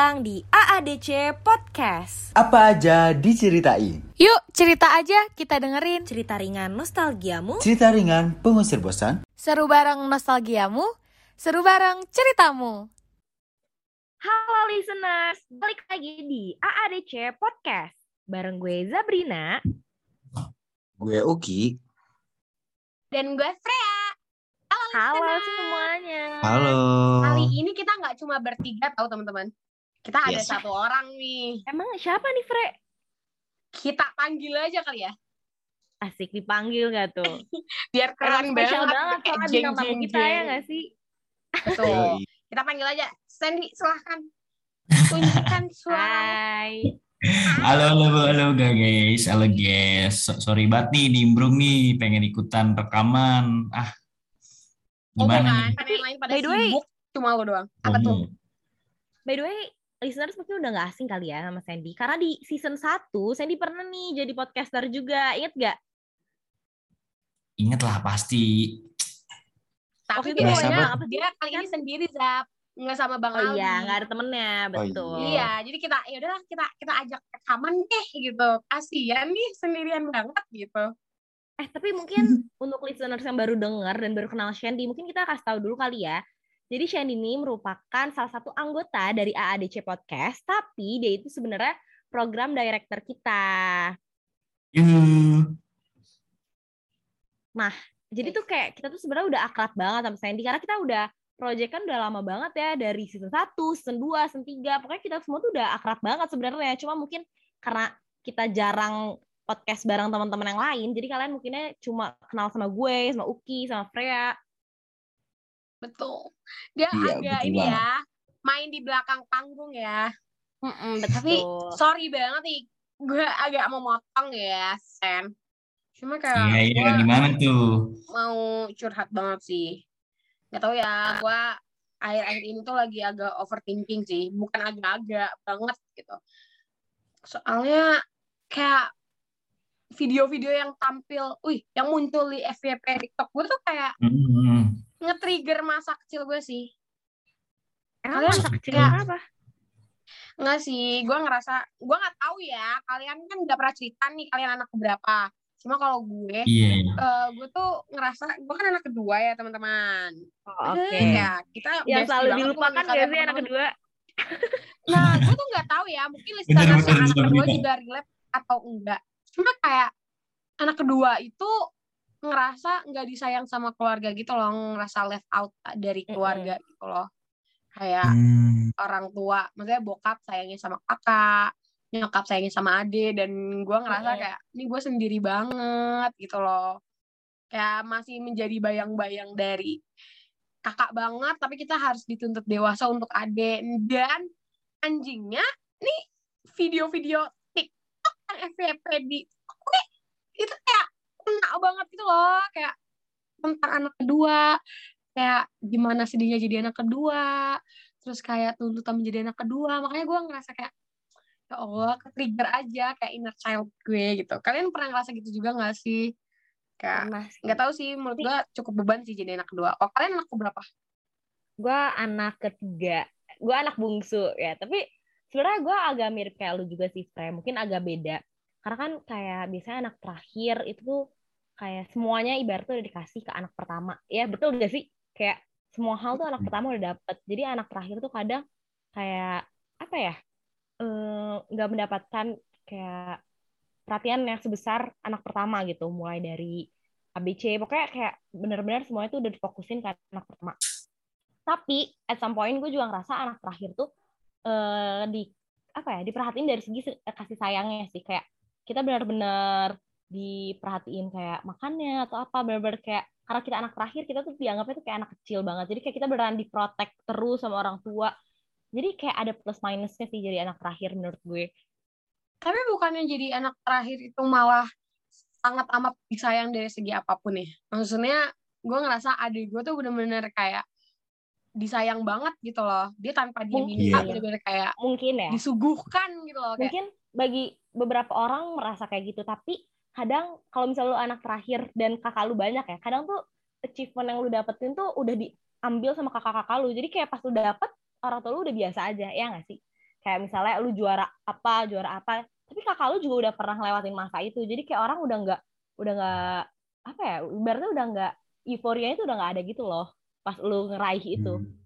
Datang di AADC Podcast. Apa aja diceritain? Yuk, cerita aja, kita dengerin. Cerita ringan nostalgiamu. Cerita ringan pengusir bosan. Seru bareng nostalgiamu, seru bareng ceritamu. Halo listeners, balik lagi di AADC Podcast. Bareng gue Zabrina. Gue Uki. Dan gue Freya. Halo, Halo listeners. semuanya. Halo. Kali ini kita nggak cuma bertiga tahu teman-teman. Kita ada Yes. satu orang nih. Emang siapa nih Fre? Kita panggil aja kali ya. Asik dipanggil gak tuh? Biar keren Emang banget. banget kayak soalnya jeng, bintang tamu jeng, kita ya jeng. gak sih? Betul. Kita panggil aja. Sandy, silahkan. Tunjukkan suara. Hai. Halo, halo, halo guys, halo guys. So- sorry banget nih, nimbrung nih, pengen ikutan rekaman. Ah, Oh, gimana bukan. nih? Kan yang lain pada by the way- sibuk. Cuma lo doang. Apa Oh, tuh? By the way, listeners mungkin udah gak asing kali ya sama Sandy. Karena di season 1, Sandy pernah nih jadi podcaster juga. Ingat gak? Ingat lah pasti. Tapi itu dia, pokoknya apa sih? dia kali ini sendiri, Zap. Nggak sama Bang Oh Aldi. iya, gak ada temennya, Oh betul. Iya, jadi kita ya udahlah kita kita ajak rekaman deh gitu. Kasihan nih sendirian banget gitu. Eh, tapi mungkin untuk listeners yang baru dengar dan baru kenal Shandy, mungkin kita kasih tahu dulu kali ya. Jadi Shandy ini merupakan salah satu anggota dari AADC Podcast, tapi dia itu sebenarnya program director kita. Yuh. Jadi tuh kayak kita tuh sebenarnya udah akrab banget sama Sandy karena kita udah project kan udah lama banget ya dari season 1, season 2, season 3. Pokoknya kita semua tuh udah akrab banget sebenarnya. Cuma mungkin karena kita jarang podcast bareng teman-teman yang lain, jadi kalian mungkinnya cuma kenal sama gue, sama Uki, sama Freya. Betul. Dia Iya, agak betul ini banget. ya, main di belakang panggung ya. Mm-mm, Tapi betul. sorry banget nih, gue agak mau motong ya, Sen. Cuma kayak Iya, iya, gimana tuh? mau curhat banget sih. Gak tau ya, gue akhir-akhir ini tuh lagi agak overthinking sih. Bukan agak-agak banget gitu. Soalnya kayak video-video yang tampil, wih, yang muncul di FYP TikTok gue tuh kayak Hmm, nge-trigger masa kecil gue sih. Emang Kalian masa kecil kayak- apa? Enggak sih, gue ngerasa, gue nggak tahu ya, kalian kan nggak pernah cerita nih, kalian anak berapa. Cuma kalau gue, Iya. eh, gue tuh ngerasa, gue kan anak kedua ya teman-teman. Oh, Oke. Ya, kita Yang selalu dilupakan gak sih anak kedua? Nah, gue tuh nggak tahu ya, mungkin bener, anak kedua juga relate atau enggak. Cuma kayak anak kedua itu ngerasa nggak disayang sama keluarga gitu loh, ngerasa left out dari keluarga gitu loh. Kayak Hmm, orang tua, maksudnya bokap sayangnya sama kakak, nyokap sayangnya sama ade, dan gue ngerasa kayak ini gue sendiri banget gitu loh. Kayak masih menjadi bayang-bayang dari kakak banget, tapi kita harus dituntut dewasa untuk ade. Dan anjingnya, nih video-video TikTok yang FYP di itu kayak kena banget gitu loh, kayak tentang anak kedua, kayak gimana sedihnya jadi anak kedua, terus kayak tuntutan menjadi anak kedua. Makanya gue ngerasa kayak ya Allah ke trigger aja kayak inner child gue gitu. Kalian pernah ngerasa gitu juga nggak sih? Kayak nggak tahu sih menurut gue cukup beban sih jadi anak kedua. Oh kalian anak berapa? Gue anak ketiga. Gue anak bungsu ya. Tapi sebenarnya gue agak mirip kayak lu juga sih Frey mungkin agak beda karena kan kayak biasanya anak terakhir itu tuh kayak semuanya ibarat tuh udah dikasih ke anak pertama. Ya betul gak sih? Kayak semua hal tuh anak pertama udah dapet. Jadi anak terakhir tuh kadang kayak apa ya eh, nggak mendapatkan kayak perhatian yang sebesar anak pertama gitu. Mulai dari ABC pokoknya kayak benar-benar semuanya tuh udah difokusin ke anak pertama. Tapi at some point gue juga ngerasa anak terakhir tuh eh di apa ya diperhatiin dari segi se- kasih sayangnya sih. Kayak kita benar-benar diperhatiin kayak makannya atau apa benar-benar kayak karena kita anak terakhir kita tuh dianggapnya tuh kayak anak kecil banget. Jadi kayak kita beneran diprotek terus sama orang tua. Jadi kayak ada plus minusnya sih jadi anak terakhir menurut gue. Tapi bukannya jadi anak terakhir itu malah sangat amat disayang dari segi apa pun ya? Maksudnya gue ngerasa adik gue tuh bener-bener kayak disayang banget gitu loh. Dia tanpa dia Mungkin. bener-bener kayak mungkin ya. disuguhkan gitu loh kayak mungkin bagi beberapa orang merasa kayak gitu. Tapi kadang kalau misalnya lu anak terakhir dan kakak lu banyak ya kadang tuh achievement yang lu dapetin tuh udah diambil sama kakak-kakak lu. Jadi kayak pas lu dapet orang tua lu udah biasa aja ya nggak sih? Kayak misalnya lu juara apa juara apa tapi kakak lu juga udah pernah ngelewatin masa itu. Jadi kayak orang udah nggak udah nggak apa ya ibaratnya udah nggak euforianya itu udah nggak ada gitu loh pas lu ngeraih itu. Hmm.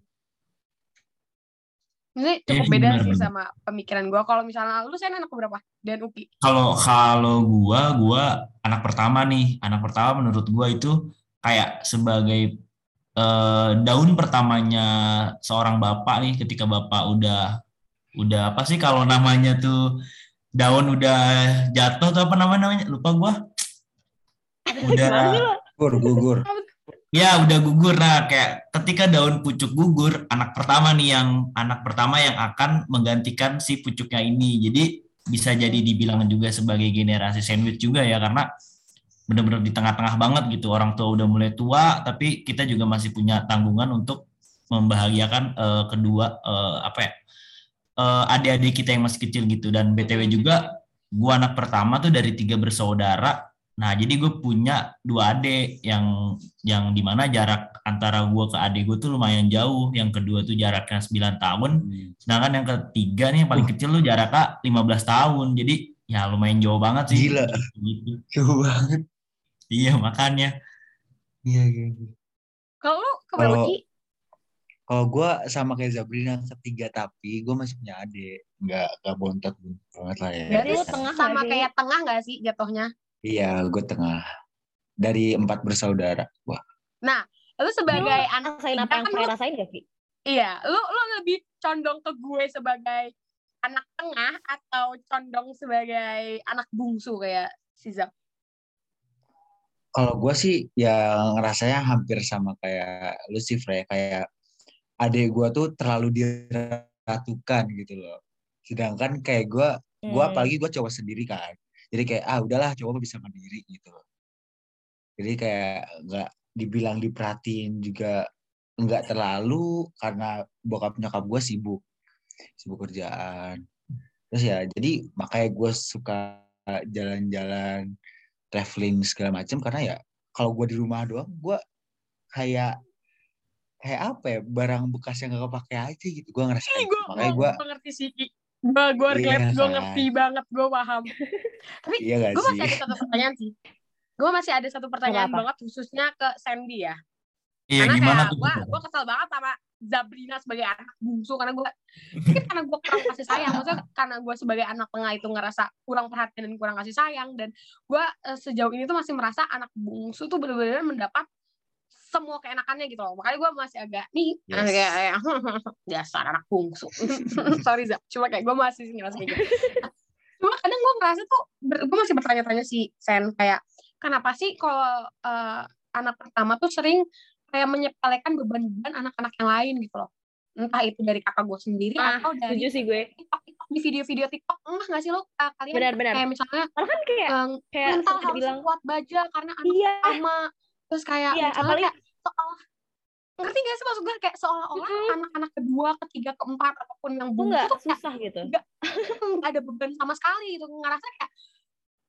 Ini Iya cukup sih, beda benar, sih sama pemikiran gue. Kalau misalnya lu saya anak berapa? Dan Uki. Kalau kalau gua gua anak pertama nih, anak pertama menurut gua itu kayak sebagai eh, daun pertamanya seorang bapak nih ketika bapak udah udah apa sih kalau namanya tuh daun udah jatuh atau apa namanya lupa gua. Udah? Gugur, gugur. Ya udah gugur. Nah kayak ketika daun pucuk gugur anak pertama nih yang anak pertama yang akan menggantikan si pucuknya ini. Jadi bisa jadi dibilang juga sebagai generasi sandwich juga ya karena benar-benar di tengah-tengah banget gitu. Orang tua udah mulai tua tapi kita juga masih punya tanggungan untuk membahagiakan eh, kedua eh, apa ya eh, adik-adik kita yang masih kecil gitu. Dan btw juga gua anak pertama tuh dari tiga bersaudara Nah, jadi gue punya dua adik yang yang di mana jarak antara gue ke adik gue tuh lumayan jauh. Yang kedua tuh jaraknya 9 tahun. Sedangkan yang ketiga nih yang paling kecil tuh jaraknya 15 tahun. Jadi ya lumayan jauh banget sih. Gila. Gitu. Jauh banget. Iya makanya. Iya, iya. iya. Kalau lu keberapa Kalau- gue sama kayak Zabrina ketiga tapi gue masih punya adik. Nggak, nggak bontot banget lah ya. Berarti lu tengah sama nggak kayak tengah gak sih jatuhnya? Iya, gue tengah. Dari empat bersaudara. Wah, Lu sebagai Lu anak rasain tiga apa yang kan saya rasain gak sih iya, lu lu lebih condong ke gue sebagai anak tengah atau condong sebagai anak bungsu kayak si Zap? kalau gue sih ya ngerasanya hampir sama kayak lu sih, Frey. Kayak adik gue tuh terlalu diratukan gitu loh. Sedangkan kayak gue, gue Hmm. apalagi gue cowok sendiri kan. Jadi kayak ah udahlah cowok mah bisa mandiri gitu loh. Jadi kayak nggak dibilang diperhatiin juga nggak terlalu karena bokap nyokap gue sibuk sibuk kerjaan. Terus ya jadi makanya gue suka jalan-jalan traveling segala macam karena ya kalau gue di rumah doang gue kayak kayak apa ya barang bekas yang gak kepake aja gitu gue ngerasa Ih, gue gitu. makanya gue ngerti sih. Gue gue Iya, relate, gue kan? ngerti banget, gue paham. Tapi iya gak gue sih masih ada satu pertanyaan sih. Gue masih ada satu pertanyaan Apa-apa? banget khususnya ke Sandy ya. Iya karena gimana kayak tuh? gue gue kesel banget sama Zabrina sebagai anak bungsu karena gue mungkin karena gue kurang kasih sayang maksudnya karena gue sebagai anak tengah itu ngerasa kurang perhatian dan kurang kasih sayang dan gue eh, sejauh ini tuh masih merasa anak bungsu tuh benar-benar mendapat semua keenakannya gitu loh. Makanya gue masih agak nih Yes. kayak kayak, dasar anak bungsu. Sorry Zab cuma kayak gue masih ngerasa kayak gitu. Cuma kadang gue ngerasa tuh gue masih bertanya-tanya sih Sen. Kayak kenapa sih kalau eh, anak pertama tuh sering kayak menyepelekan beban-beban anak-anak yang lain gitu loh. Entah itu dari kakak gue sendiri Ah, atau dari setuju sih gue. TikTok, TikTok di video-video TikTok. Enggak nggak sih lo uh, kalian benar-benar kayak misalnya malah kan kayak um, kayak mental harus bilang kuat baja karena anak iya. pertama terus kayak Iya, misalnya apalagi- kayak seolah ngerti gak sih maksud gue kayak seolah-olah Mm-mm. anak-anak kedua ketiga keempat ataupun yang bungsu nggak? tuh kayak susah gitu? nggak ada beban sama sekali gitu. Ngerasa kayak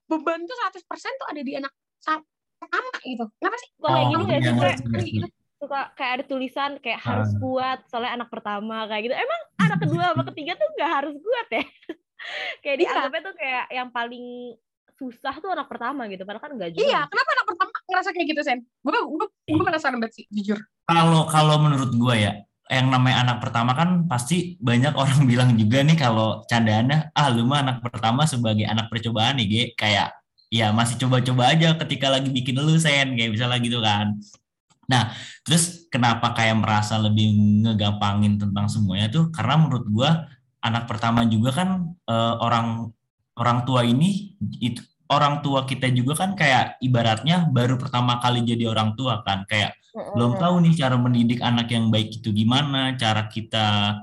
beban tuh 100% tuh ada di anak sa- pertama gitu. Kenapa sih? Kok kayak Oh, gini nggak iya, sih ngerti, ngerti. gitu suka kayak ada tulisan kayak harus Ah. kuat soalnya anak pertama kayak gitu. Emang anak kedua sama ketiga tuh nggak harus kuat ya? Kayak Iya. dianggapnya tuh kayak yang paling susah tuh anak pertama gitu padahal kan enggak juga iya kenapa anak pertama ngerasa kayak gitu sen gue gue gue penasaran banget sih jujur Kalau kalau menurut gue ya, yang namanya anak pertama kan pasti banyak orang bilang juga nih kalau candaannya, ah lu mah anak pertama sebagai anak percobaan nih, Ge. Kayak ya masih coba-coba aja ketika lagi bikin lu sen, kayak misalnya gitu kan. Nah, terus kenapa kayak merasa lebih ngegampangin tentang semuanya tuh? Karena menurut gue anak pertama juga kan eh, orang orang tua ini itu orang tua kita juga kan kayak ibaratnya baru pertama kali jadi orang tua kan. Kayak belum tahu nih cara mendidik anak yang baik itu gimana, cara kita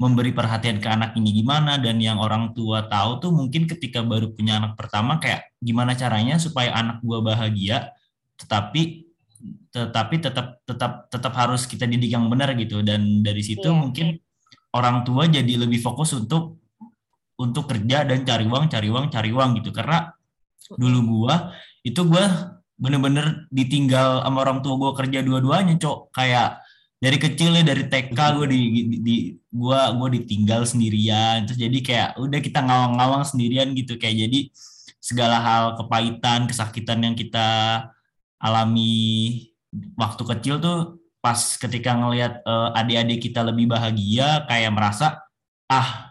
memberi perhatian ke anak ini gimana dan yang orang tua tahu tuh mungkin ketika baru punya anak pertama kayak gimana caranya supaya anak gua bahagia tetapi tetapi tetap tetap tetap harus kita didik yang benar gitu. Dan dari situ Iya. mungkin orang tua jadi lebih fokus untuk untuk kerja dan cari uang cari uang cari uang gitu. Karena dulu gua itu gua bener-bener ditinggal sama orang tua gua kerja dua-duanya cok. Kayak dari kecil ya dari TK gue di, di, di gua gua ditinggal sendirian. Terus jadi kayak udah kita ngawang-ngawang sendirian gitu. Kayak jadi segala hal kepahitan kesakitan yang kita alami waktu kecil tuh pas ketika ngelihat uh, adik-adik kita lebih bahagia kayak merasa ah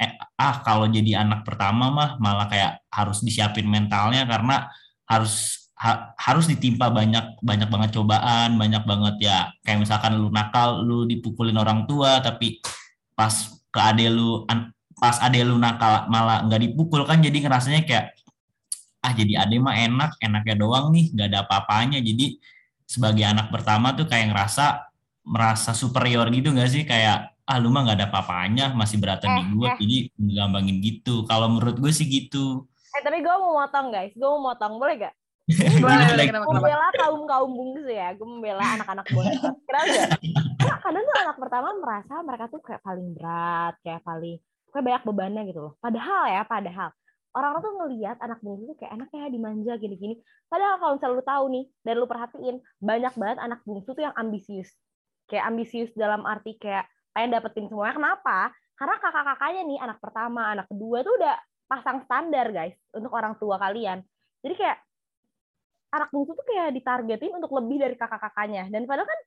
eh, ah kalau jadi anak pertama mah malah kayak harus disiapin mentalnya karena harus ha, harus ditimpa banyak banyak banget cobaan banyak banget ya kayak misalkan lu nakal lu dipukulin orang tua tapi pas ke ade lu pas ade lu nakal malah nggak dipukul kan jadi ngerasanya kayak ah jadi ade mah enak enaknya doang nih nggak ada apa-apanya. Jadi sebagai anak pertama tuh kayak ngerasa merasa superior gitu nggak sih? Kayak ah lu mah nggak ada apa-apanya masih beratan Eh, di gue eh. jadi gampangin gitu kalau menurut gue sih gitu Eh tapi gue mau motong guys, gue mau motong boleh gak? Boleh, Gue membela kaum kaum bungsu ya, gue membela anak-anak bontot. Kenapa kadang tuh anak pertama merasa mereka tuh kayak paling berat, kayak paling kayak banyak bebannya gitu loh. Padahal ya, padahal orang tuh ngelihat anak bungsu tuh kayak enak ya dimanja gini-gini. Padahal kalau misalnya lu tahu nih dan lu perhatiin banyak banget anak bungsu tuh yang ambisius. Kayak ambisius dalam arti kayak pengen dapetin semuanya. Kenapa? Karena kakak-kakaknya nih anak pertama, anak kedua tuh udah pasang standar guys untuk orang tua kalian. Jadi kayak anak bungsu tuh kayak ditargetin untuk lebih dari kakak-kakaknya. Dan padahal kan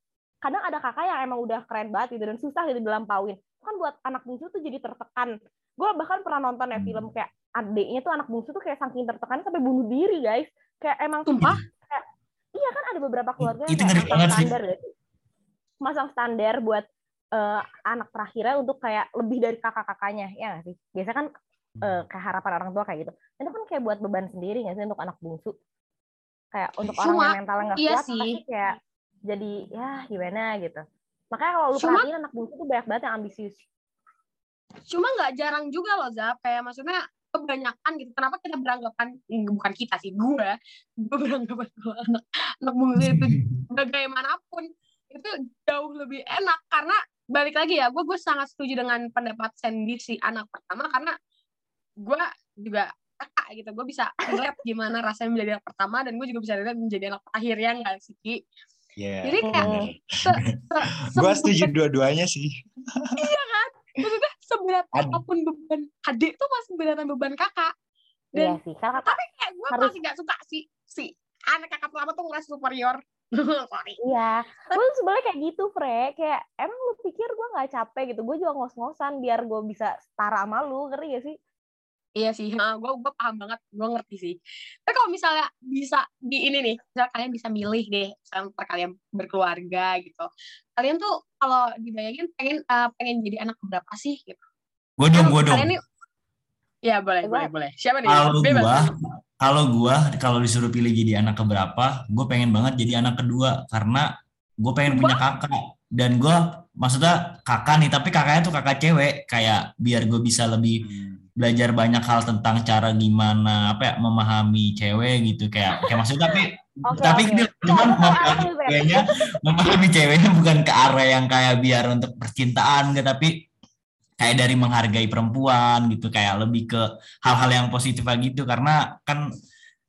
kadang ada kakak yang emang udah keren banget gitu dan susah gitu dilampauin. Kan buat anak bungsu tuh jadi tertekan. Gue bahkan pernah nonton ya film kayak adiknya tuh anak bungsu tuh kayak saking tertekan sampai bunuh diri guys. Kayak emang Sumpah? kayak, iya kan ada beberapa keluarga yang Itu kayak sih. standar gitu. Masang standar buat eh, anak terakhirnya untuk kayak lebih dari kakak-kakaknya ya nggak sih? Biasanya kan eh, kayak harapan orang tua kayak gitu. Itu kan kayak buat beban sendiri nggak sih untuk anak bungsu? Kayak untuk orang Cuma, yang mentalnya nggak iya kuat sih. pasti kayak jadi ya gimana gitu. Makanya kalau lu Cuma- perhatiin anak bungsu tuh banyak banget yang ambisius. Cuma nggak jarang juga loh, Zap. Kayak maksudnya kebanyakan gitu. Kenapa kita beranggapan, eh, bukan kita sih, gue. Gue beranggapan kalau anak, anak bungsu itu bagaimanapun itu jauh lebih enak. Karena balik lagi ya, gue gue sangat setuju dengan pendapat Sandy si anak pertama. Karena gue juga kakak gitu. Gue bisa ngeliat gimana rasanya menjadi anak pertama. Dan gue juga bisa lihat menjadi anak terakhir ya nggak sih, Ki? Iya. Jadi kayak se- se- Gue setuju dua-duanya sih. maksudnya seberat Ad- apa pun beban adik tuh masih beratan beban kakak Iya dan sih. Karena kakak tapi kayak gue harus- masih gak suka si si anak kakak pertama tuh ngerasa superior Iya, gue sebenarnya kayak gitu, Fre. Kayak emang lu pikir gue nggak capek gitu? Gue juga ngos-ngosan biar gue bisa setara sama lu, ngerti gak sih? iya sih. Gue gue paham banget. Gue ngerti sih. Tapi kalau misalnya bisa di ini nih misalnya kalian bisa milih deh misalnya kalian berkeluarga gitu. Kalian tuh kalau dibayangin pengen eh, pengen jadi anak berapa sih gitu? Gue dong gue dong. kalian nih ya boleh Gua- boleh boleh. Siapa nih? Kalau Bebas. Kalau gua kalau disuruh pilih jadi anak keberapa gue pengen banget jadi anak kedua. Karena gue pengen punya kakak. Dan gua maksudnya kakak nih tapi kakaknya tuh kakak cewek. Kayak biar gue bisa lebih belajar banyak hal tentang cara gimana apa ya memahami cewek gitu. Kayak kayak maksudnya tapi Oke, tapi gitu Nggak, cuman memahami pengen. ceweknya memahami ceweknya bukan ke arah yang kayak biar untuk percintaan gitu tapi kayak dari menghargai perempuan gitu kayak lebih ke hal-hal yang positif aja gitu. Karena kan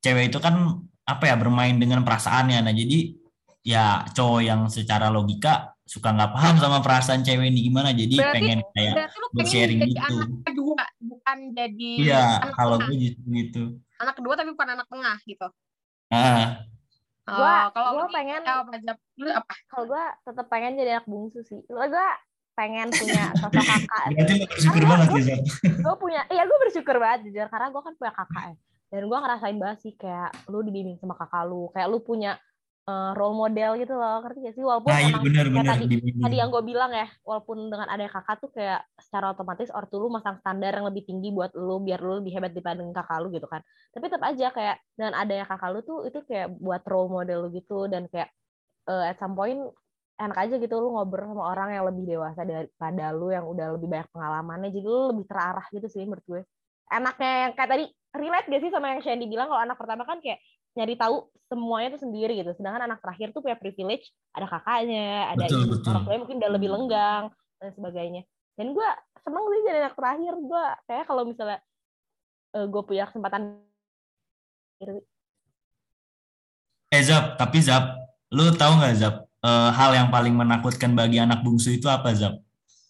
cewek itu kan apa ya bermain dengan perasaannya. Nah jadi ya cowok yang secara logika suka nggak paham sama perasaan cewek ini gimana. Jadi Berarti- pengen kayak berarti lu pengen bersharing jadi gitu. anak kedua bukan jadi iya anak kalau tengah. gue justru gitu. Anak kedua tapi bukan anak tengah gitu. Ah Oh, Gua- kalau nih, pengen- apa? Kalau gue tetap pengen jadi anak bungsu sih. Lo gue pengen punya sosok kakak. berarti bersyukur Karena banget Zat. gue punya iya gue bersyukur banget jujur. Karena gue kan punya kakak ya. Dan gue ngerasain banget sih kayak lu dibimbing sama kakak lu. Kayak lu punya eh, role model gitu loh. Ngerti gak sih? Walaupun nah iya emang benar kayak benar tadi dibimbing. tadi yang gue bilang ya walaupun dengan adanya kakak tuh kayak secara otomatis ortu lu masang standar yang lebih tinggi buat lu biar lu lebih hebat dibanding kakak lu gitu kan. Tapi tetap aja kayak dengan adanya kakak lu tuh itu kayak buat role model lu gitu. Dan kayak eh, at some point enak aja gitu lu ngobrol sama orang yang lebih dewasa daripada lu yang udah lebih banyak pengalamannya. Jadi lu lebih terarah gitu sih menurut gue. Enaknya yang kayak tadi relate gak sih sama yang Shandy bilang? Kalau anak pertama kan kayak nyari tahu semuanya tuh sendiri gitu. Sedangkan anak terakhir tuh punya privilege ada kakaknya ada Betul, ibu, betul. orang tuanya mungkin udah lebih lenggang dan sebagainya. Dan gue seneng sih jadi anak terakhir. Gue kayak kalau misalnya eh, gue punya kesempatan Eh Zap, tapi Zap, lu tahu nggak Zap? Eh, hal yang paling menakutkan bagi anak bungsu itu apa Zap?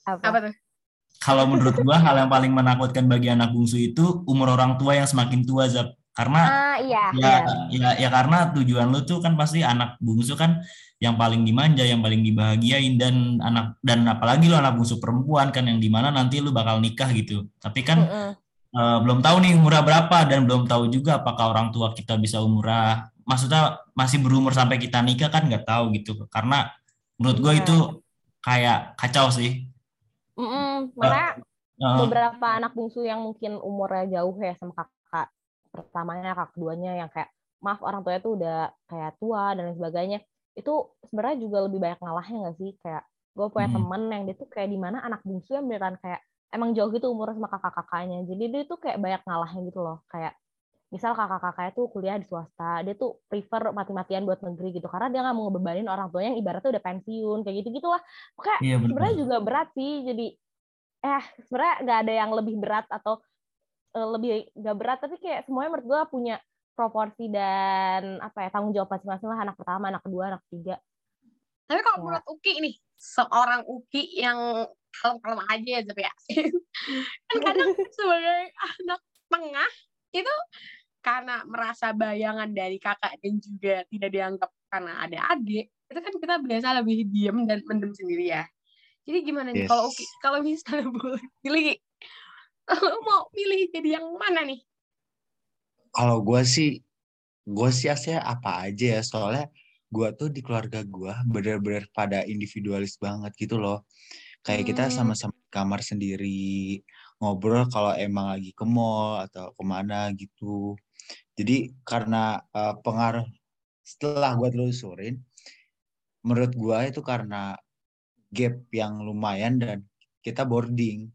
Apa? Apa tuh? Kalau menurut gua hal yang paling menakutkan bagi anak bungsu itu umur orang tua yang semakin tua Zap. Karena Ah, iya. ya, iya. ya ya karena tujuan lu tuh kan pasti anak bungsu kan yang paling dimanja, yang paling dibahagiain dan anak dan apalagi lu anak bungsu perempuan kan yang di mana nanti lu bakal nikah gitu. Tapi kan Mm-mm. eh, belum tahu nih umurnya berapa dan belum tahu juga apakah orang tua kita bisa umurah maksudnya masih berumur sampai kita nikah kan nggak tahu gitu karena menurut gue Iya. itu kayak kacau sih Mm-mm. Makanya Eh, beberapa anak bungsu yang mungkin umurnya jauh ya sama kakak pertamanya, kakak keduanya yang kayak maaf orang tuanya tuh udah kayak tua dan lain sebagainya. Itu sebenarnya juga lebih banyak ngalahnya nggak sih? Kayak gue punya Hmm. temen yang dia tuh kayak di mana anak bungsu yang beneran kayak emang jauh gitu umurnya sama kakak-kakaknya. Jadi dia tuh kayak banyak ngalahnya gitu loh. Kayak misal kakak-kakaknya tuh kuliah di swasta, dia tuh prefer mati-matian buat negeri gitu karena dia nggak mau ngebebanin orang tuanya yang ibaratnya udah pensiun kayak gitu gitulah. Kayak iya benar sebenarnya juga berat sih jadi eh sebenarnya nggak ada yang lebih berat atau eh, lebih nggak berat tapi kayak semuanya menurut gue punya proporsi dan apa ya tanggung jawab masing-masing lah anak pertama anak kedua anak ketiga Tapi kalau Ya. menurut Uki nih, seorang Uki yang kalem-kalem aja ya, Zep ya. kan kadang sebagai anak tengah itu karena merasa bayangan dari kakak dan juga tidak dianggap karena ada adik, itu kan kita biasa lebih diem dan mendem sendiri ya. Jadi gimana nih Yes. kalau Uki, kalau misalnya boleh pilih, lo mau pilih jadi yang mana nih? Kalau gue sih, gue sih aslinya apa aja ya. Soalnya gue tuh di keluarga gue bener-bener pada individualis banget gitu loh. Kayak kita Hmm. sama-sama di kamar sendiri, ngobrol kalau emang lagi ke mall atau ke mana gitu. Jadi karena eh, pengaruh setelah gue telusurin, menurut gue itu karena gap yang lumayan dan kita boarding.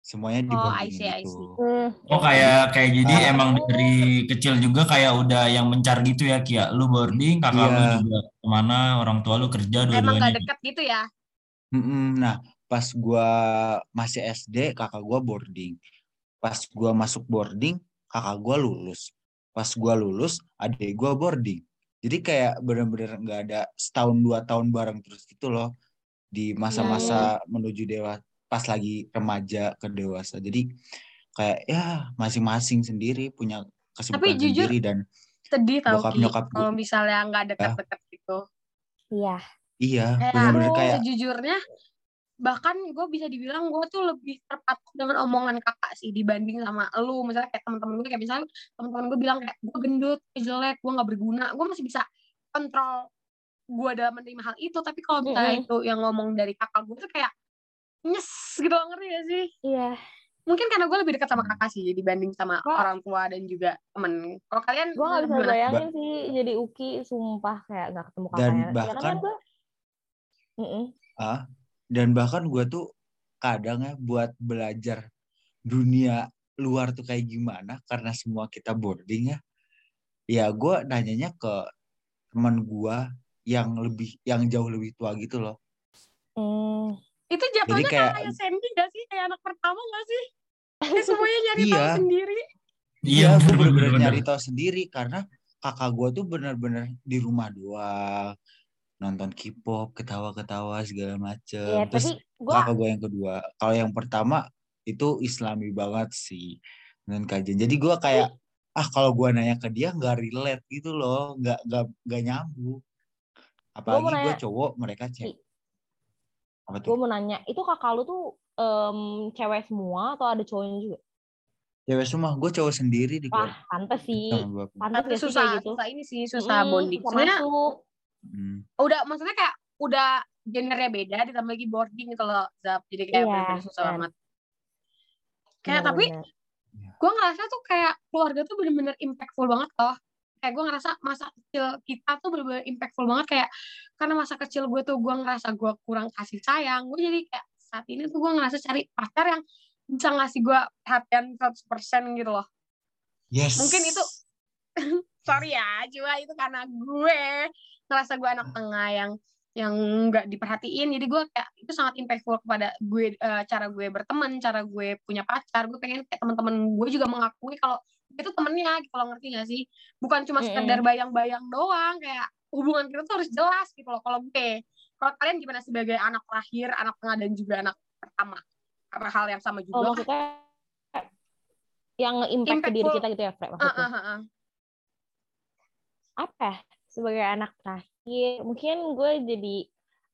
Semuanya di Oh, boarding I see, I gitu. see. Hmm, oh kayak kayak jadi Ah. emang dari kecil juga kayak udah yang mencar gitu ya Kia lu boarding kakak lu Iya. juga ke mana orang tua lu kerja Emang dua-duanya gak deket gitu ya? Nah, pas gua masih SD, kakak gua boarding. Pas gua masuk boarding, kakak gua lulus. Pas gua lulus, adik gua boarding. Jadi kayak bener-bener nggak ada setahun dua tahun bareng terus gitu loh di masa-masa menuju dewa pas lagi remaja ke dewasa. Jadi kayak ya masing-masing sendiri punya kesibukan jujur, sendiri dan Sedih tau Bokap nyokap gue. kalau misalnya nggak deket-deket gitu. iya iya bener-bener aduh, kayak sejujurnya bahkan gue bisa dibilang gue tuh lebih terpatok dengan omongan kakak sih dibanding sama lu. Misalnya kayak teman-teman gue kayak misalnya teman-teman gue bilang kayak gue gendut gue jelek gue nggak berguna. Gue masih bisa kontrol gue dalam menerima hal itu. Tapi kalau misalnya Mm-mm. itu yang ngomong dari kakak gue tuh kayak nyes gitu loh, ngerti gak sih? Iya. Mungkin karena gue lebih dekat sama kakak sih dibanding sama Kok- orang tua dan juga temen. Kalau kalian gue nggak bisa gimana? bayangin sih jadi Uki sumpah kayak nggak ketemu Dan kakaknya. Ya bahkan- kan gue Mm-mm. Ah, dan bahkan gue tuh kadang ya buat belajar dunia luar tuh kayak gimana karena semua kita boarding ya. Ya gue nanyanya ke teman gue yang lebih yang jauh lebih tua gitu loh. Hmm. itu jatuhnya kayak- kayak Sandy gak sih kayak anak pertama gak sih Kayak semuanya nyari tahu Iya. sendiri Iya, gue bener, bener-bener bener, nyari tahu sendiri karena kakak gue tuh bener-bener di rumah doang nonton K-pop, ketawa-ketawa segala macem. Iya, Terus gue kakak gue yang kedua, kalau yang pertama itu Islami banget sih dengan kajian. Jadi gue kayak ah kalau gue nanya ke dia nggak relate gitu loh, nggak nggak nggak nyambung. Apalagi gue nanya- cowok, mereka cewek. Apa gue mau nanya itu kakak lu tuh em, cewek semua atau ada cowoknya juga? Cewek semua, gue cowok sendiri di wah keluarga. pantes sih. Pantes gak sih susah kayak gitu? susah ini sih susah Mm-mm, bonding. sebenarnya masuk Hmm. udah maksudnya kayak udah gendernya beda ditambah lagi boarding gitu loh Zap jadi kayak Iya, bener-bener susah benar. banget kayak tapi Bener-bener. gue ngerasa tuh kayak keluarga tuh bener-bener impactful banget loh kayak gue ngerasa masa kecil kita tuh bener-bener impactful banget kayak karena masa kecil gue tuh gue ngerasa gue kurang kasih sayang gue jadi kayak saat ini tuh gue ngerasa cari pacar yang bisa ngasih gue perhatian 100% gitu loh Yes. Mungkin itu sorry ya cuma itu karena gue ngerasa gue anak tengah yang yang nggak diperhatiin. Jadi gue kayak itu sangat impactful kepada gue eh, cara gue berteman cara gue punya pacar. Gue pengen kayak teman-teman gue juga mengakui kalau dia tuh temennya gitu loh ngerti gak sih? Bukan cuma sekedar bayang-bayang doang kayak hubungan kita tuh harus jelas gitu loh. Kalau gue kalau kalian gimana sebagai anak terakhir anak tengah dan juga anak pertama? Apa hal yang sama Oh, juga? Kah? maksudnya yang nge-impact ke diri kita gitu ya, Fre, Ah, maksudnya. ah, ah, ah. Apa ya? Sebagai anak terakhir, mungkin gue jadi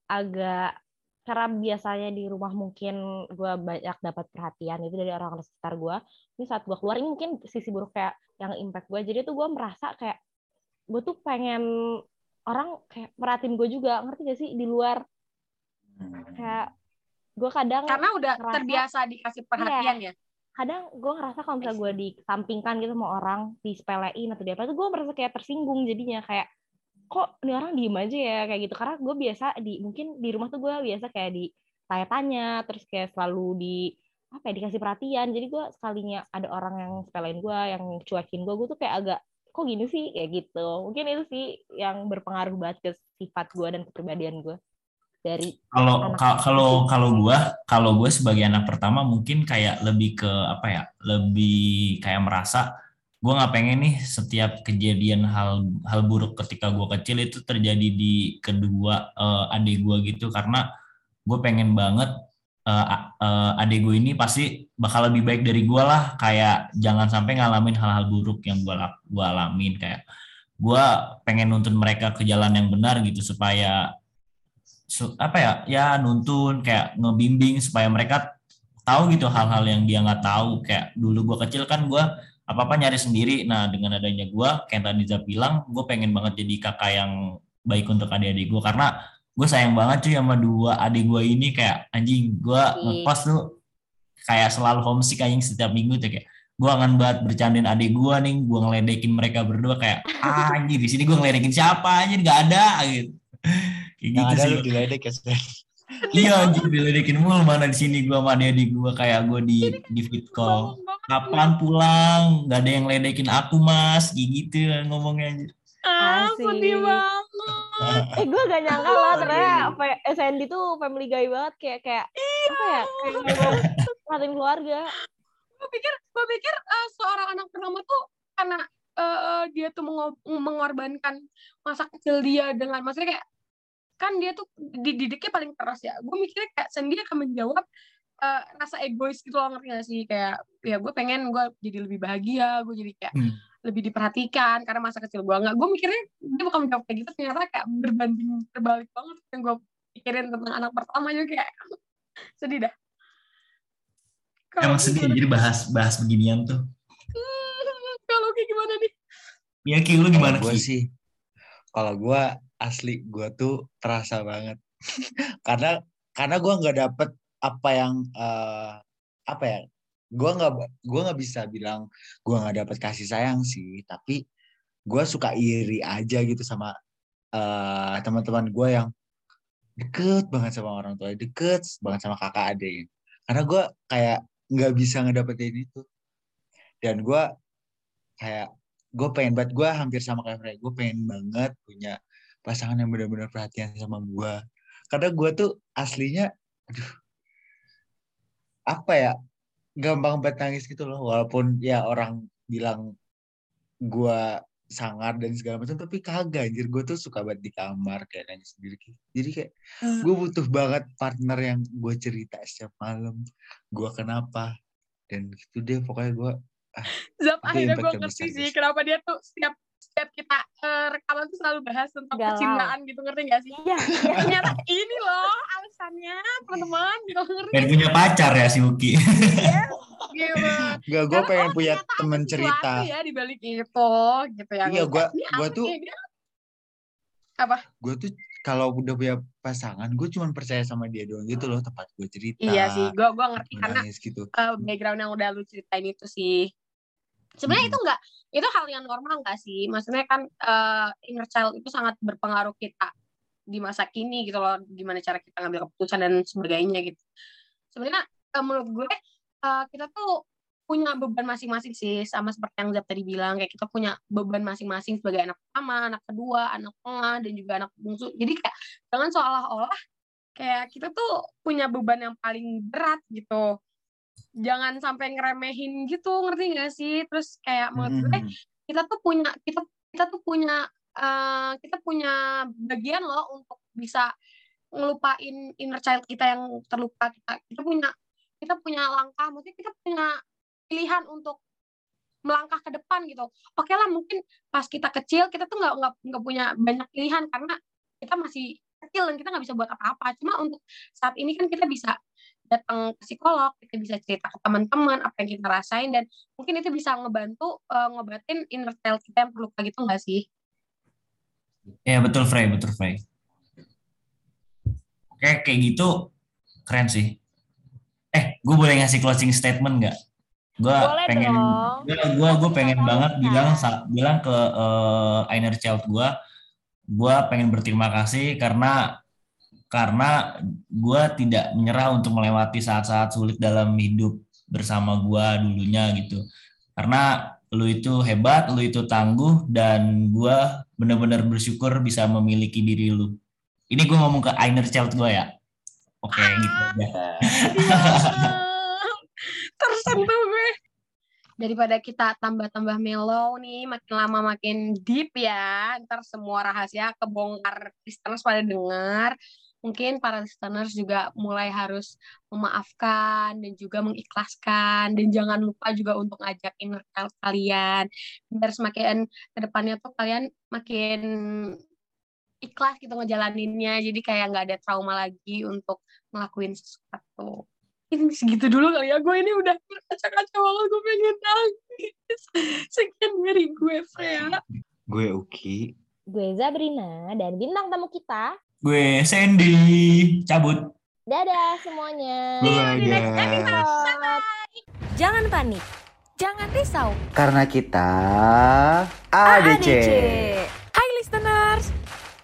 agak karena biasanya di rumah mungkin gue banyak dapat perhatian itu dari orang-orang sekitar gue. Ini saat gue keluar ini mungkin sisi buruk kayak yang impact gue. Jadi tuh gue merasa kayak gue tuh pengen orang kayak perhatiin gue juga, ngerti gak sih di luar kayak gue kadang karena udah ngerasa- terbiasa dikasih perhatian ya kadang gue ngerasa kalau misalnya gue dikesampingkan gitu sama orang disepelein atau dia apa itu gue merasa kayak tersinggung jadinya kayak kok ini orang diem aja ya? Kayak gitu. Karena gue biasa di mungkin di rumah tuh gue biasa kayak di tanya-tanya terus kayak selalu di apa ya dikasih perhatian. Jadi gue sekalinya ada orang yang sepelein gue yang cuekin gue gue tuh kayak agak kok gini sih? Kayak gitu. Mungkin itu sih yang berpengaruh banget ke sifat gue dan kepribadian gue dari Kalau kalau kecil. kalau gua kalau gue sebagai anak pertama mungkin kayak lebih ke apa ya lebih kayak merasa gue nggak pengen nih setiap kejadian hal hal buruk ketika gue kecil itu terjadi di kedua eh, adik gue gitu. Karena gue pengen banget a- eh, adik gue ini pasti bakal lebih baik dari gue lah. Kayak jangan sampai ngalamin hal-hal buruk yang gue gua alamin. Kayak gue pengen nuntun mereka ke jalan yang benar gitu supaya su- apa ya ya nuntun kayak ngebimbing supaya mereka tahu gitu hal-hal yang dia nggak tahu. Kayak dulu gua kecil kan gua apa apa nyari sendiri. Nah dengan adanya gua kayak tadi Zap bilang gue pengen banget jadi kakak yang baik untuk adik-adik gua. Karena gue sayang banget cuy sama dua adik gua ini. Kayak anjing gua Iya. ngekos tuh kayak selalu homesick anjing setiap minggu tuh. Kayak gue akan banget bercandain adik gua nih. Gue ngeledekin mereka berdua kayak ah, anjir di sini gue ngeledekin siapa? Anjir nggak ada. Gitu kayak Yang gitu ada sih lu diledek ya. Iya anjir diledekin mulu mana di sini gua sama adik gua kayak gua di di fit call. Kapan pulang? Gak ada yang ledekin aku mas, gitu ngomongnya anjir. ah sedih banget eh gue gak nyangka Aduh. ternyata SND tuh family guy banget kayak kayak apa ya kayak perhatiin keluarga gue pikir gue pikir eh, seorang anak pertama tuh karena eh, eh, dia tuh mengo- mengorbankan masa kecil dia dengan maksudnya kayak kan dia tuh dididiknya paling keras ya. Gue mikirnya kayak sendiri akan menjawab eh, rasa egois gitu loh ngerti gak sih? Kayak ya gue pengen gue jadi lebih bahagia gue jadi kayak Hmm. lebih diperhatikan karena masa kecil gue nggak gue mikirnya dia bakal menjawab kayak gitu ternyata kayak berbanding terbalik banget yang gue pikirin tentang anak pertama juga kayak sedih dah. Kalau Emang sedih jadi bahas bahas beginian tuh. kalau kayak gimana nih? Ya Ki lu gimana sih kalau gue asli gue tuh terasa banget. Karena karena gue nggak dapet apa yang eh, apa ya gue nggak gue nggak bisa bilang gue nggak dapet kasih sayang sih tapi gue suka iri aja gitu sama eh, teman-teman gue yang deket banget sama orang tua deket banget sama kakak adik. Karena gue kayak nggak bisa ngedapetin itu. Dan gue kayak gue pengen banget gue hampir sama kayak gue pengen banget punya pasangan yang benar-benar perhatian sama gue karena gue tuh aslinya aduh apa ya gampang banget nangis gitu loh. Walaupun ya orang bilang gue sangar dan segala macam tapi kagak anjir. Gue tuh suka banget di kamar kayak nangis sendiri jadi kayak Hmm. gue butuh banget partner yang gue cerita setiap malam gue kenapa dan gitu deh. Pokoknya gue Zap Itu akhirnya gue ngerti sih kenapa dia tuh setiap setiap kita eh, rekaman tuh selalu bahas tentang Galau. percintaan gitu ngerti gak sih? iya iya. Ternyata ini loh alasannya teman-teman gitu ngerti Pengen punya pacar ya si Uki. gitu. Gak, gue pengen oh, punya sesuatu cerita. ya di balik itu gitu ya. Iya, gua apa tuh-? Dia Gue tuh kalau udah punya pasangan, gue cuma percaya sama dia doang gitu loh, tempat gue cerita. Iya sih, gue gua ngerti karena gitu. eh, background yang udah lu ceritain itu sih. Sebenarnya Mhm. itu enggak itu hal yang normal enggak sih? Maksudnya kan eh, inner child itu sangat berpengaruh kita di masa kini gitu loh, gimana cara kita ngambil keputusan dan sebagainya gitu. Sebenarnya eh, menurut gue eh, kita tuh punya beban masing-masing sih, sama seperti yang Zap tadi bilang, kayak kita punya beban masing-masing sebagai anak pertama, anak kedua, anak tengah, dan juga anak bungsu. Jadi kayak jangan seolah-olah kayak kita tuh punya beban yang paling berat gitu jangan sampai ngeremehin gitu ngerti gak sih? Terus kayak menurut gue Hmm. kita tuh punya kita kita tuh punya eh, kita punya bagian loh untuk bisa ngelupain inner child kita yang terluka. Kita kita punya kita punya langkah maksudnya kita punya pilihan untuk melangkah ke depan gitu. Oke lah mungkin pas kita kecil kita tuh nggak nggak nggak punya banyak pilihan karena kita masih kecil dan kita nggak bisa buat apa-apa. Cuma untuk saat ini kan kita bisa datang ke psikolog kita bisa cerita ke teman-teman apa yang kita rasain dan mungkin itu bisa ngebantu eh, ngobatin inner child kita yang terluka gitu nggak sih Ya betul Frey, betul Frey. Oke, kayak gitu keren sih. Eh, gue boleh ngasih closing statement nggak? Gue pengen, gue gue gue pengen Kasih banget bilang bilang ke eh, inner child gue, gue pengen berterima kasih karena karena gue tidak menyerah untuk melewati saat-saat sulit dalam hidup bersama gue dulunya gitu. Karena lu itu hebat, lu itu tangguh, dan gue benar-benar bersyukur bisa memiliki diri lu. Ini gue ngomong ke inner child gue ya. Oke, gitu aja. tersentuh gue daripada kita tambah-tambah mellow nih makin lama makin deep ya ntar semua rahasia kebongkar listeners pada dengar mungkin para listeners juga mulai harus memaafkan dan juga mengikhlaskan dan jangan lupa juga untuk ngajak inner child kalian biar semakin ke depannya tuh kalian makin ikhlas gitu ngejalaninnya. Jadi kayak nggak ada trauma lagi untuk ngelakuin sesuatu. Ini segitu dulu kali ya. Gue ini udah berkaca-kaca banget gue pengen nangis. Sekian dari gue Freya Gue Uki. Gue Zabrina dan bintang tamu kita. Gue Sandy, cabut. Dadah semuanya. Gue aja. Jangan panik, jangan risau. Karena kita AADC. Hai listeners,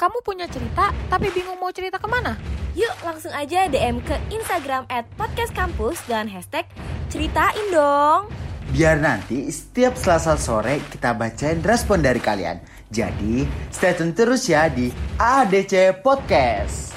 kamu punya cerita tapi bingung mau cerita ke mana? Yuk langsung aja DM ke Instagram at Podcast Kampus dengan hashtag ceritain dong. Biar nanti setiap selasa sore kita bacain respon dari kalian. Jadi stay tune terus ya di AADC Podcast.